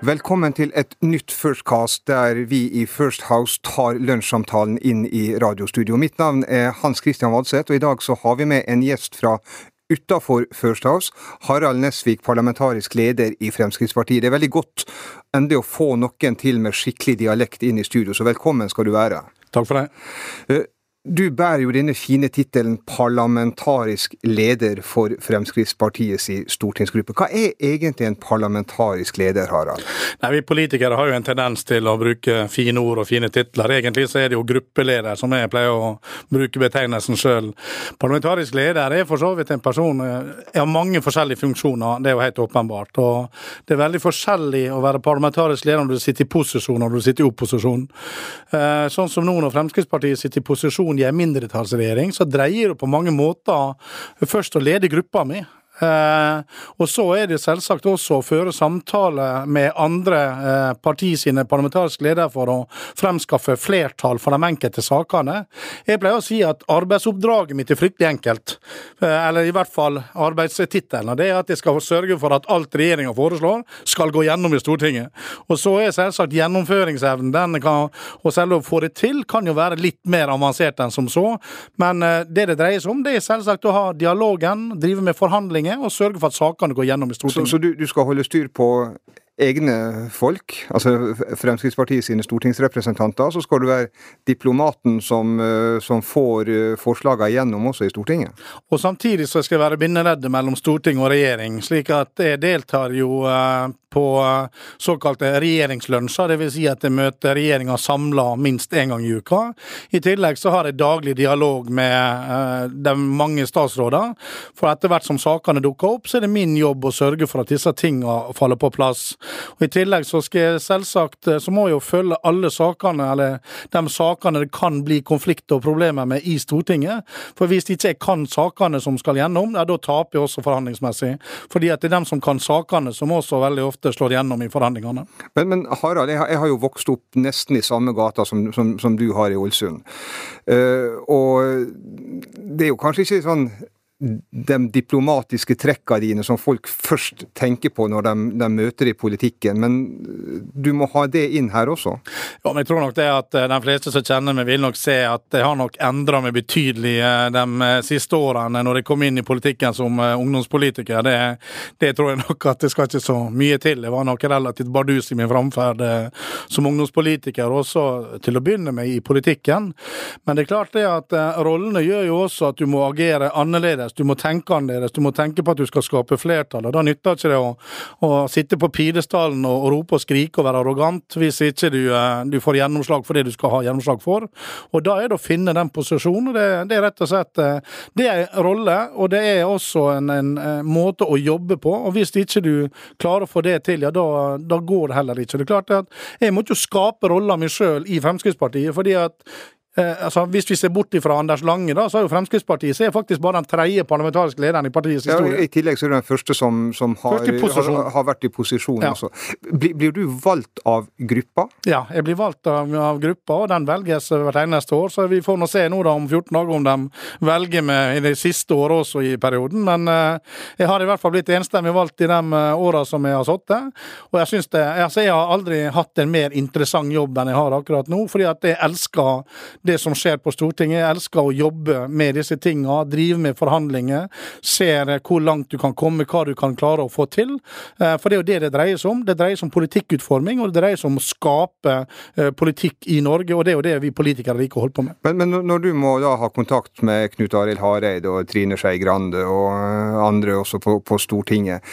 Velkommen til et nytt Firstcast, der vi i First House tar lunsjsamtalen inn i radiostudio. Mitt navn er Hans Christian Vadseth, og i dag så har vi med en gjest fra utafor First House. Harald Nesvik, parlamentarisk leder i Fremskrittspartiet. Det er veldig godt endelig å få noen til med skikkelig dialekt inn i studio, så velkommen skal du være. Takk for det. Eh, du bærer jo denne fine tittelen parlamentarisk leder for Fremskrittspartiets stortingsgruppe. Hva er egentlig en parlamentarisk leder, Harald? Nei, Vi politikere har jo en tendens til å bruke fine ord og fine titler. Egentlig så er det jo gruppeleder som jeg pleier å bruke betegnelsen sjøl. Parlamentarisk leder er for så vidt en person har mange forskjellige funksjoner, det er jo helt åpenbart. Og det er veldig forskjellig å være parlamentarisk leder når du sitter i posisjon og når du sitter i opposisjon. Eh, sånn som nå når Fremskrittspartiet sitter i posisjon i en mindretallsregjering, så dreier det på mange måter først å lede gruppa mi. Eh, og så er det selvsagt også å føre samtale med andre eh, parti sine parlamentariske ledere for å fremskaffe flertall for de enkelte sakene. Jeg pleier å si at arbeidsoppdraget mitt er fryktelig enkelt. Eh, eller i hvert fall arbeidstittelen. Det er at jeg skal sørge for at alt regjeringa foreslår, skal gå gjennom i Stortinget. Og så er selvsagt gjennomføringsevnen den kan, og selv å få det til kan jo være litt mer avansert enn som så. Men det det dreier seg om, det er selvsagt å ha dialogen, drive med forhandlinger Stortinget og sørge for at sakene går gjennom i Stortinget. Så, så du, du, skal holde styr på egne folk, altså Fremskrittspartiet sine stortingsrepresentanter, så skal du være diplomaten som, eh, som får eh, forslagene gjennom også i Stortinget? Og samtidig så skal jeg være bindeleddet mellom storting og regjering, slik at jeg deltar jo eh, på eh, såkalte regjeringslunsjer, dvs. Si at jeg møter regjeringa samla minst én gang i uka. I tillegg så har jeg daglig dialog med uh, de mange statsråder. For etter hvert som sakene dukker opp, så er det min jobb å sørge for at disse tingene faller på plass. Og I tillegg så skal jeg selvsagt, eh, så må jeg jo følge alle sakene, eller de sakene det kan bli konflikter og problemer med i Stortinget. For hvis ikke jeg kan sakene som skal gjennom, ja, da taper jeg også forhandlingsmessig. Fordi at det er dem som kan sakene, som også veldig ofte ofte slår gjennom i forhandlingene. Men, men Harald, jeg har, jeg har, jo vokst opp nesten i samme gata som, som, som du har i Ålesund. Uh, og det er jo kanskje ikke sånn de diplomatiske trekkene dine som folk først tenker på når de, de, møter i politikken, men du må ha det inn her også? Ja, men jeg tror nok det at eh, de fleste som kjenner meg, vil nok se at det har nok endra meg betydelig eh, de eh, siste årene når jeg kom inn i politikken som ungdomspolitiker. Det, det tror jeg nok at det skal ikke så mye til. Jeg var nok relativt bardus i min framferd som ungdomspolitiker, også til å begynne med i politikken. Men det er klart det at rollene gjør jo også at du må agere annerledes annerledes, du må tenke annerledes, du må tenke på at du skal skape flertall. og Da nytter ikke det å, å sitte på pidestallen og, og, rope og skrike og være arrogant hvis ikke du, eh, du, får gjennomslag for det du skal ha gjennomslag for. Og Da er det å finne den posisjonen. Det, det er rett og slett eh, det er en rolle, og det er også en, en, en, måte å jobbe på. og Hvis ikke du klarer å få det til, ja da, da går det heller ikke. Det er klart at Jeg måtte jo skape rollen min sjøl i Fremskrittspartiet. fordi at Eh, altså, Hvis vi ser bort fra Anders Lange, da, så er jo Fremskrittspartiet så er faktisk bare den tredje parlamentariske lederen i partiets historie. Ja, I tillegg så er du den første som, som har, har, har, vært i posisjon. Ja. Blir, blir, du valgt av gruppa? Ja, jeg blir valgt av, av, gruppa, og den velges hvert eneste år. Så vi får nå se nå da om 14 dager om de velger meg i det siste året også i perioden. Men eh, jeg har i hvert fall blitt enstemmig valgt i de eh, åra som jeg har sittet. Og jeg syns det Altså, jeg har aldri hatt en mer interessant jobb enn jeg har akkurat nå, fordi at jeg elsker det som skjer på Stortinget. Jeg elsker å jobbe med disse tinga, drive med forhandlinger. Ser hvor langt du kan komme, hva du kan klare å få til. Eh, for det er jo det det dreier seg om. Det dreier seg om politikkutforming, og det dreier seg om å skape eh, politikk i Norge. Og det er jo det vi politikere liker å holde på med. Men, men når du må da ha kontakt med Knut Arild Hareide og Trine Skei Grande og andre også på, på Stortinget.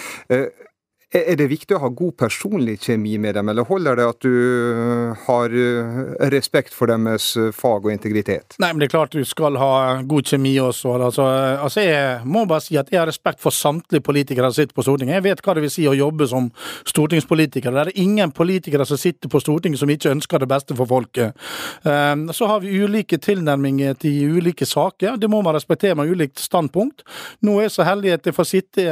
Eh, er det viktig å ha god personlig kjemi med dem, eller holder det at du øh, har øh, respekt for deres øh, fag og integritet? Nei, men det er klart du skal ha god kjemi også. Altså, altså Jeg må bare si at jeg har respekt for samtlige politikere som sitter på Stortinget. Jeg vet hva det vil si å jobbe som stortingspolitiker. Det er ingen politikere som sitter på Stortinget som ikke ønsker det beste for folket. Så har vi ulike tilnærminger til ulike saker. Det må man respektere med ulikt standpunkt. Nå er jeg så heldig at jeg får sitte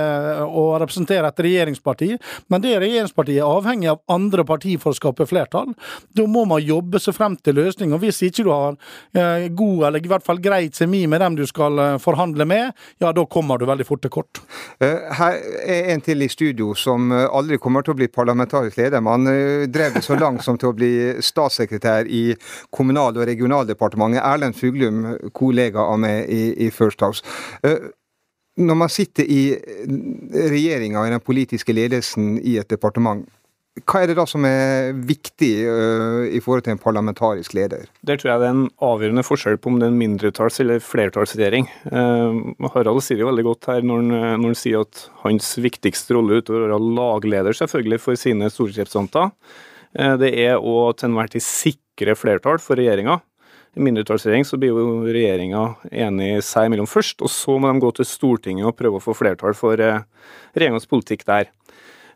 og representere et regjeringsparti regjeringsparti, men det regjeringspartiet er avhengig av andre partier for å skape flertall. Da må man jobbe seg frem til løsning. og Hvis ikke du har eh, god, eller i hvert fall greit semi med dem du skal eh, forhandle med, ja da kommer du veldig fort til kort. Eh, her er en til i studio som eh, aldri kommer til å bli parlamentarisk leder. Man drev det så langt som til å bli statssekretær i Kommunal- og regionaldepartementet. Erlend Fuglum, kollega av meg i, i First House. Når man sitter i regjeringa og i den politiske ledelsen i et departement, hva er det da som er viktig uh, i forhold til en parlamentarisk leder? Der tror jeg det er en avgjørende forskjell på om det er en mindretalls- eller flertallsregjering. Uh, Harald sier jo veldig godt her når han, når han sier at hans viktigste rolle utover å være lagleder selvfølgelig for sine stortingsrepresentanter, uh, det er å til enhver tid sikre flertall for regjeringa. Mindretallsregjering så blir jo regjeringa enig seg imellom først, og så må de gå til Stortinget og prøve å få flertall for regjeringas politikk der.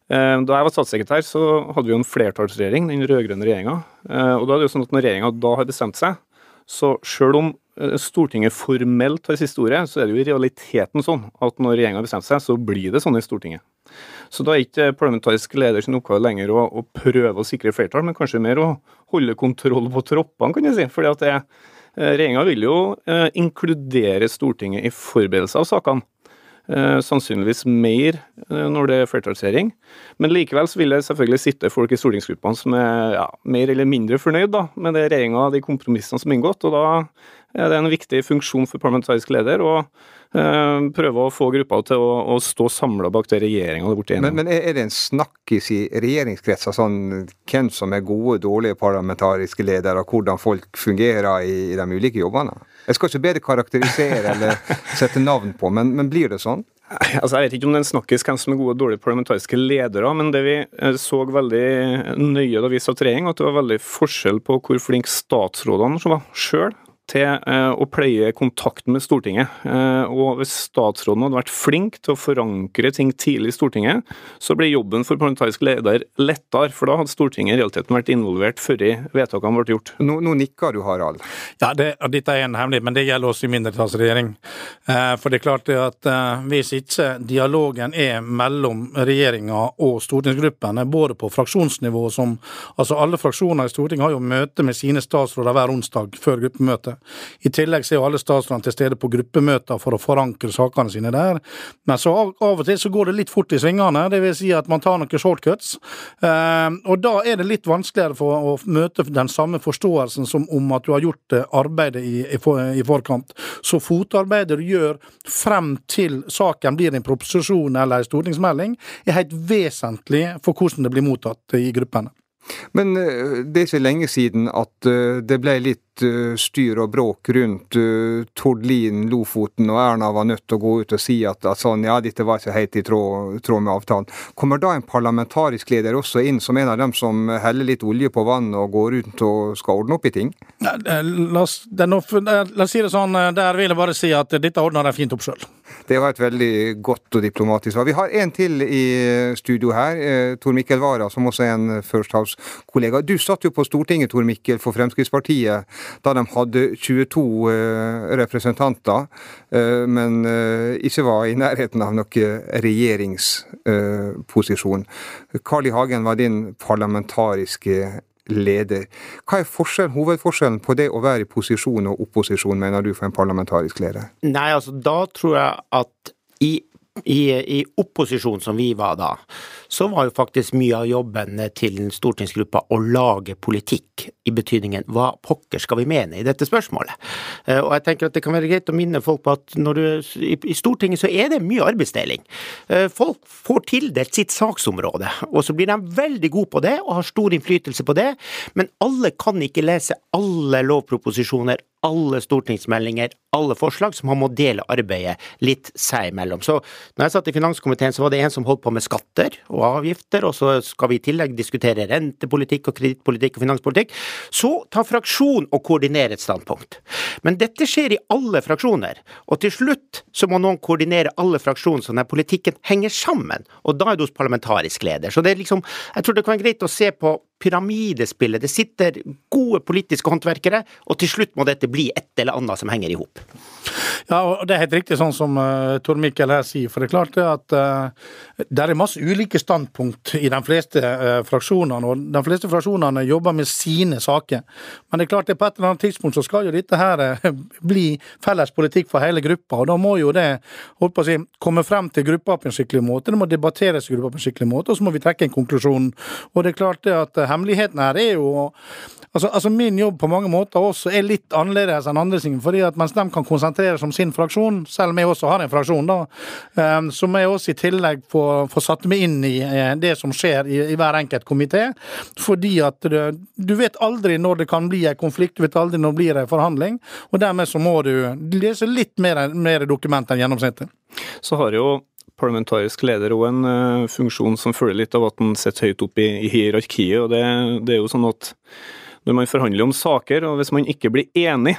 Eh, da jeg var statssekretær, så hadde vi jo en flertallsregjering, den rød-grønne regjeringa. Eh, og da er det jo sånn at når regjeringa da har bestemt seg, så sjøl om eh, Stortinget formelt har siste ordet, så er det jo i realiteten sånn at når regjeringa har bestemt seg, så blir det sånn i Stortinget. Så da er ikke parlamentarisk leder sin oppgave lenger å, å, prøve å sikre flertall, men kanskje mer å holde kontroll på troppene, kan jeg si. Fordi at det, regjeringa vil jo eh, inkludere Stortinget i forberedelse av sakene. Eh, sannsynligvis mer eh, når det er flertallsregjering. Men likevel så vil det selvfølgelig sitte folk i stortingsgruppene som er ja, mer eller mindre fornøyd da, med det regjeringa de kompromissene som er inngått. og Da er det en viktig funksjon for parlamentarisk leder å eh, prøve å få gruppa til å, å stå samla bak det regjeringa har blitt om. Men, men, er det en snakkis i regjeringskretser sånn hvem som er gode og dårlige parlamentariske ledere, og hvordan folk fungerer i, i de ulike jobbene? Jeg skal ikke be deg karakterisere eller sette navn på, men, men blir det sånn? Altså, jeg vet ikke om det snakkes hvem som er gode og dårlige parlamentariske ledere, men det vi eh, så veldig nøye da vi satt regjering, at det var veldig forskjell på hvor flinke statsrådene var sjøl til eh, å pleie kontakten med Stortinget. Eh, og hvis statsråden hadde vært flink til å forankre ting tidlig i Stortinget, så ble jobben for parlamentarisk leder lettere, for da hadde Stortinget i realiteten vært involvert før vedtakene ble gjort. Nå, nå nikker du, Harald. Ja, det, dette er en hemmelighet, men det gjelder også i mindretallsregjering. Eh, for det er klart at hvis ikke dialogen er mellom regjeringa og stortingsgruppene, både på fraksjonsnivå som Altså alle fraksjoner i Stortinget har jo møte med sine statsråder hver onsdag før gruppemøtet. I tillegg så er jo alle statsrådene til stede på gruppemøter for å forankre sakene sine der. Men så av, og til så går det litt fort i svingene, dvs. Si at man tar noen shortcuts. Eh, og da er det litt vanskeligere for å møte den samme forståelsen som om at du har gjort arbeidet i, for, i forkant. Så fotarbeidet du gjør frem til saken blir en proposisjon eller en stortingsmelding, er helt vesentlig for hvordan det blir mottatt i gruppene. Men eh, det er ikke lenge siden at eh, det ble litt uh, styr og bråk rundt Tord Lien, Lofoten, og Erna var nødt til å gå ut og si at, at sånn, ja, dette var ikke helt i tråd, tråd, med avtalen. Kommer da en parlamentarisk leder også inn som en av dem som heller litt olje på vannet og går rundt og skal ordne opp i ting? La, oss, la, oss, si det sånn, der vil jeg bare si at dette ordner de fint opp sjøl. Det var et veldig godt og diplomatisk svar. Vi har en til i studio her, eh, Tor Mikkel Wara, som også er en First House-kollega. Du satt jo på Stortinget, Tor Mikkel, for Fremskrittspartiet da de hadde 22 eh, representanter, eh, men ikke var i nærheten av noen regjeringsposisjon. Carl I. Hagen var din parlamentariske leder. Hva er forskjell, hovedforskjellen på det å være i posisjon og opposisjon, mener du, for en parlamentarisk leder? Nei, altså da tror jeg at i i, i, opposisjon som vi var da, så var jo faktisk mye av jobben til stortingsgruppa å lage politikk, i betydningen hva pokker skal vi mene i dette spørsmålet. Eh, og jeg tenker at det kan være greit å minne folk på at du, i, i Stortinget så er det mye arbeidsdeling. Eh, folk får tildelt sitt saksområde, og så blir de veldig gode på det og har stor innflytelse på det, men alle kan ikke lese alle lovproposisjoner, alle stortingsmeldinger, alle forslag, så man må dele arbeidet litt seg imellom. Så når jeg satt i finanskomiteen, så var det en som holdt på med skatter og avgifter, og så skal vi i tillegg diskutere rentepolitikk og kredittpolitikk og finanspolitikk. Så tar fraksjon og koordinerer et standpunkt. Men dette skjer i alle fraksjoner, og til slutt så må noen koordinere alle fraksjoner så den politikken henger sammen, og da er det hos parlamentarisk leder. Så det er liksom, jeg tror det kan være greit å se på pyramidespillet. Det sitter gode politiske håndverkere, og til slutt må dette bli et eller annet som henger i hop. Ja, og det er helt riktig sånn som uh, Tor Mikkel her sier. For det er klart det at uh, det er masse ulike standpunkt i de fleste uh, fraksjonene. Og de fleste fraksjonene jobber med sine saker. Men det er klart det på et eller annet tidspunkt så skal jo dette her uh, bli felles politikk for hele gruppa. Og da må jo det holdt på å si, komme frem til gruppa på en skikkelig måte. Det må debatteres i gruppa på en skikkelig måte, og så må vi trekke en konklusjon. Og det er klart det at hemmeligheten her er jo Altså, altså, Min jobb på mange måter også er litt annerledes enn andre sin. fordi at Mens de kan konsentrere seg om sin fraksjon, selv om jeg også har en fraksjon, da, ehm, så må jeg også i tillegg få, få satt meg inn i eh, det som skjer i, i hver enkelt komité. Fordi at du, du, vet aldri når det kan bli en konflikt, du vet aldri når det blir en forhandling. Og dermed så må du lese litt mer, mer dokument enn gjennomsnittet. Så har jo parlamentarisk leder òg en uh, funksjon som følger litt av at han sitter høyt oppe i, i hierarkiet. og det, det, er jo sånn at når man forhandler om saker, og hvis man ikke blir enig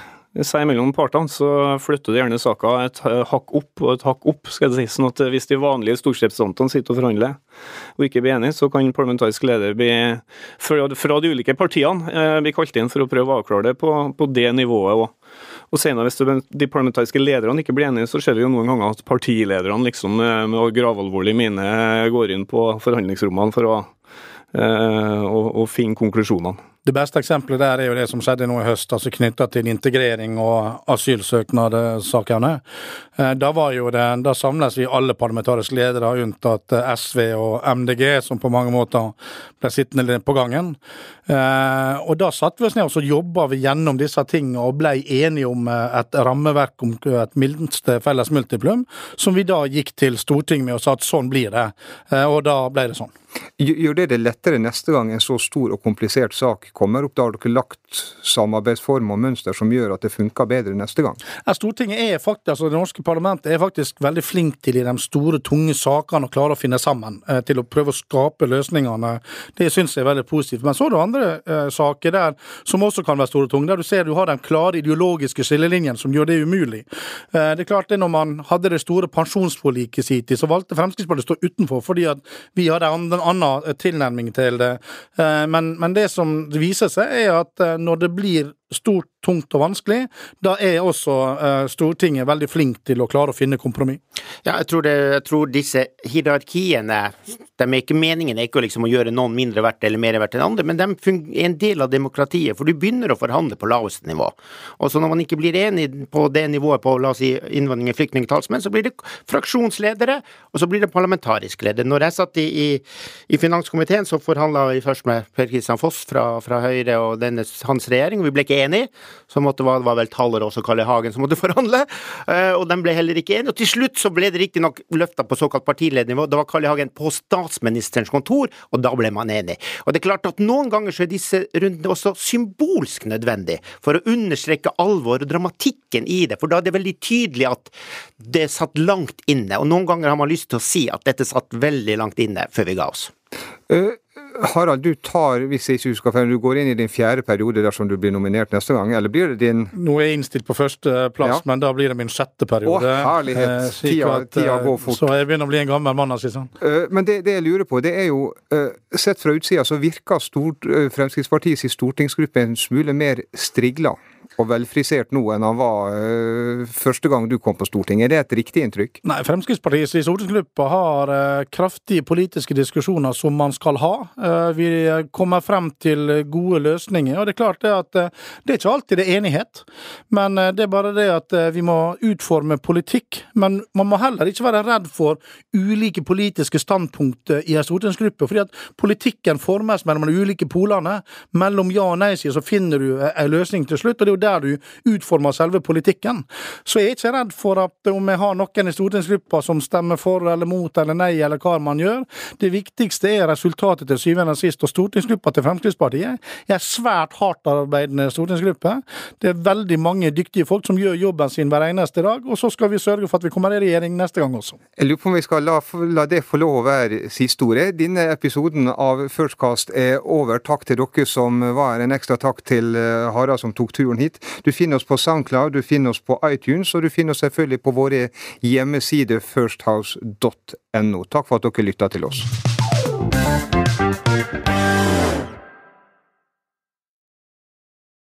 seg mellom partene, så flytter det gjerne saka et hakk opp og et hakk opp. skal jeg si, sånn at Hvis de vanlige stortingsrepresentantene sitter og forhandler og ikke blir enige, så kan parlamentarisk leder bli, fra, fra de ulike partiene eh, bli kalt inn for å prøve å avklare det på, på det nivået òg. Og senere, hvis de parlamentariske lederne ikke blir enige, så ser vi jo noen ganger at partilederne liksom eh, med gravalvorlig mine går inn på forhandlingsrommene for å, øh, å, å finne konklusjonene. Det beste eksempelet der er jo det som skjedde nå i høst, altså knytta til integrering og asylsøknadssakene. Eh, da var jo det, da samles vi alle parlamentariske ledere, unntatt eh, SV og MDG, som på mange måter ble sittende på gangen. Eh, og da satte vi oss ned og så jobba vi gjennom disse tingene og ble enige om et rammeverk om et minste felles multiplum, som vi da gikk til Stortinget med og sa at sånn blir det. Og da ble det sånn. Gjør det det lettere neste gang en så stor og komplisert sak kommer opp? Da har dere lagt samarbeidsform og mønster som gjør at det funker bedre neste gang? Stortinget er faktisk, altså Det norske parlamentet er faktisk veldig flink til i de store, tunge sakene å klare å finne sammen. Eh, til å prøve å skape løsningene. Det syns jeg er veldig positivt. Men så er det andre eh, saker der som også kan være store og tunge. Der du ser du har den klare ideologiske skillelinjen som gjør det umulig. Eh, det er klart det når man hadde det store pensjonsforliket sitt, så valgte Fremskrittspartiet å stå utenfor fordi at vi hadde en annen tilnærming til det. Men, men det som viser seg, er at eh, når det blir stort, tungt og vanskelig, da er også eh, Stortinget veldig flink til å klare å finne kompromiss. Ja, jeg tror, det, jeg tror disse hierarkiene de er ikke Meningen er ikke liksom å gjøre noen mindre verdt eller mer verdt enn andre, men de er en del av demokratiet. For du begynner å forhandle på laveste nivå. Og så når man ikke blir enig på det nivået på la oss si innvandring og flyktningtalsmenn, så blir det fraksjonsledere, og så blir det parlamentarisk leder. Når jeg satt i, i, i finanskomiteen, så forhandla vi først med Per Kristian Foss fra, fra Høyre og denne, hans regjering, og vi ble ikke enig. Så måtte, det var vel Tallerås og Kalle Hagen som måtte forhandle, eh, og de ble heller ikke enige. Og til slutt så ble det riktignok løfta på såkalt partiledernivå. Da var Kalle Hagen på statsministerens kontor, og da ble man enig. Og det er klart at noen ganger så er disse rundene også symbolsk nødvendig, for å understreke alvor og dramatikken i det. For da er det veldig tydelig at det satt langt inne. Og noen ganger har man lyst til å si at dette satt veldig langt inne før vi ga oss. Uh, Harald, du tar, hvis jeg ikke husker feil, du går inn i din fjerde periode dersom du blir nominert neste gang, eller blir det din Nå er jeg innstilt på førsteplass, ja. men da blir det min sjette periode. Å, herlighet. Eh, tida, at, tida, går fort. Så jeg begynner å bli en gammel mann, altså. Sånn. Men det, det, jeg lurer på, det er jo Sett fra utsida så virker stort, uh, Fremskrittspartiets stortingsgruppe en smule mer strigla og velfrisert nå enn han var uh, første gang du kom på Stortinget. Er det et riktig inntrykk? Nei, Fremskrittspartiets stortingsgruppe har uh, kraftige politiske diskusjoner som man skal ha. Uh, vi kommer frem til gode løsninger. og Det er klart det at det er ikke alltid det er enighet, men det er bare det at vi må utforme politikk. Men man må heller ikke være redd for ulike politiske standpunkter i en stortingsgruppe. fordi at politikken formes mellom de ulike polene. Mellom ja og nei-sida så finner du en løsning til slutt. og det er jo der du utformer selve politikken. Så jeg er ikke redd for at om jeg har noen i stortingsgruppa som stemmer for eller mot eller nei, eller hva man gjør. Det viktigste er resultatet til syvende og sist. Og stortingsgruppa til Fremskrittspartiet er en svært hardtarbeidende stortingsgruppe. Det er veldig mange dyktige folk som gjør jobben sin hver eneste dag, og så skal vi sørge for at vi kommer i regjering neste gang også. Jeg lurer på om vi skal la, la det få lov å være siste ordet. Denne episoden av Firstcast er over. Takk til dere som var en ekstra takk til eh, Harald som tok turen hit. Du finner oss på Soundcloud, du finner oss på iTunes, og du finner oss selvfølgelig på våre hjemmesider firsthouse.no. Takk for at dere lytta til oss.